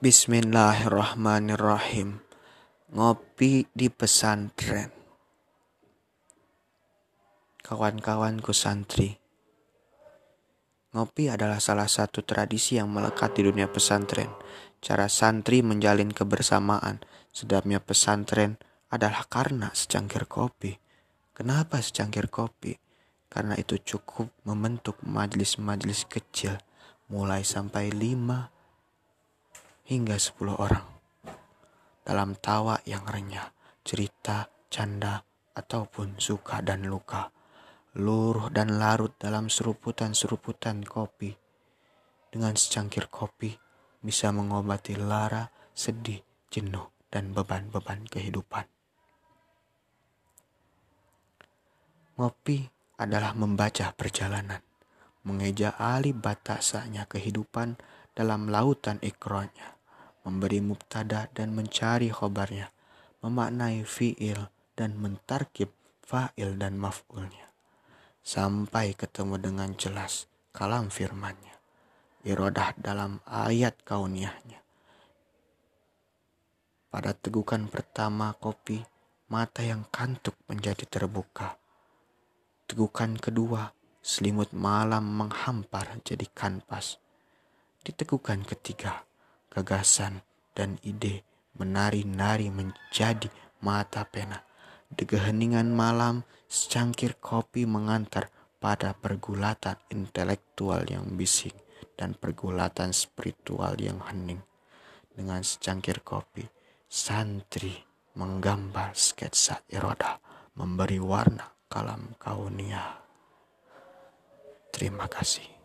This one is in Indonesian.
Bismillahirrahmanirrahim. Ngopi di pesantren. Kawan-kawanku santri. Ngopi adalah salah satu tradisi yang melekat di dunia pesantren. Cara santri menjalin kebersamaan sedapnya pesantren adalah karena secangkir kopi. Kenapa secangkir kopi? Karena itu cukup membentuk majlis-majlis kecil mulai sampai lima hingga 10 orang. Dalam tawa yang renyah, cerita, canda, ataupun suka dan luka. Luruh dan larut dalam seruputan-seruputan kopi. Dengan secangkir kopi bisa mengobati lara, sedih, jenuh, dan beban-beban kehidupan. Ngopi adalah membaca perjalanan, mengeja alih batasanya kehidupan dalam lautan ikronya memberi mubtada dan mencari khobarnya, memaknai fiil dan mentarkib fa'il dan maf'ulnya. Sampai ketemu dengan jelas kalam firmannya. Irodah dalam ayat kauniyahnya. Pada tegukan pertama kopi, mata yang kantuk menjadi terbuka. Tegukan kedua, selimut malam menghampar jadi kanvas. Di tegukan ketiga, gagasan, dan ide menari-nari menjadi mata pena. Di keheningan malam, secangkir kopi mengantar pada pergulatan intelektual yang bising dan pergulatan spiritual yang hening. Dengan secangkir kopi, santri menggambar sketsa eroda, memberi warna kalam kaunia. Terima kasih.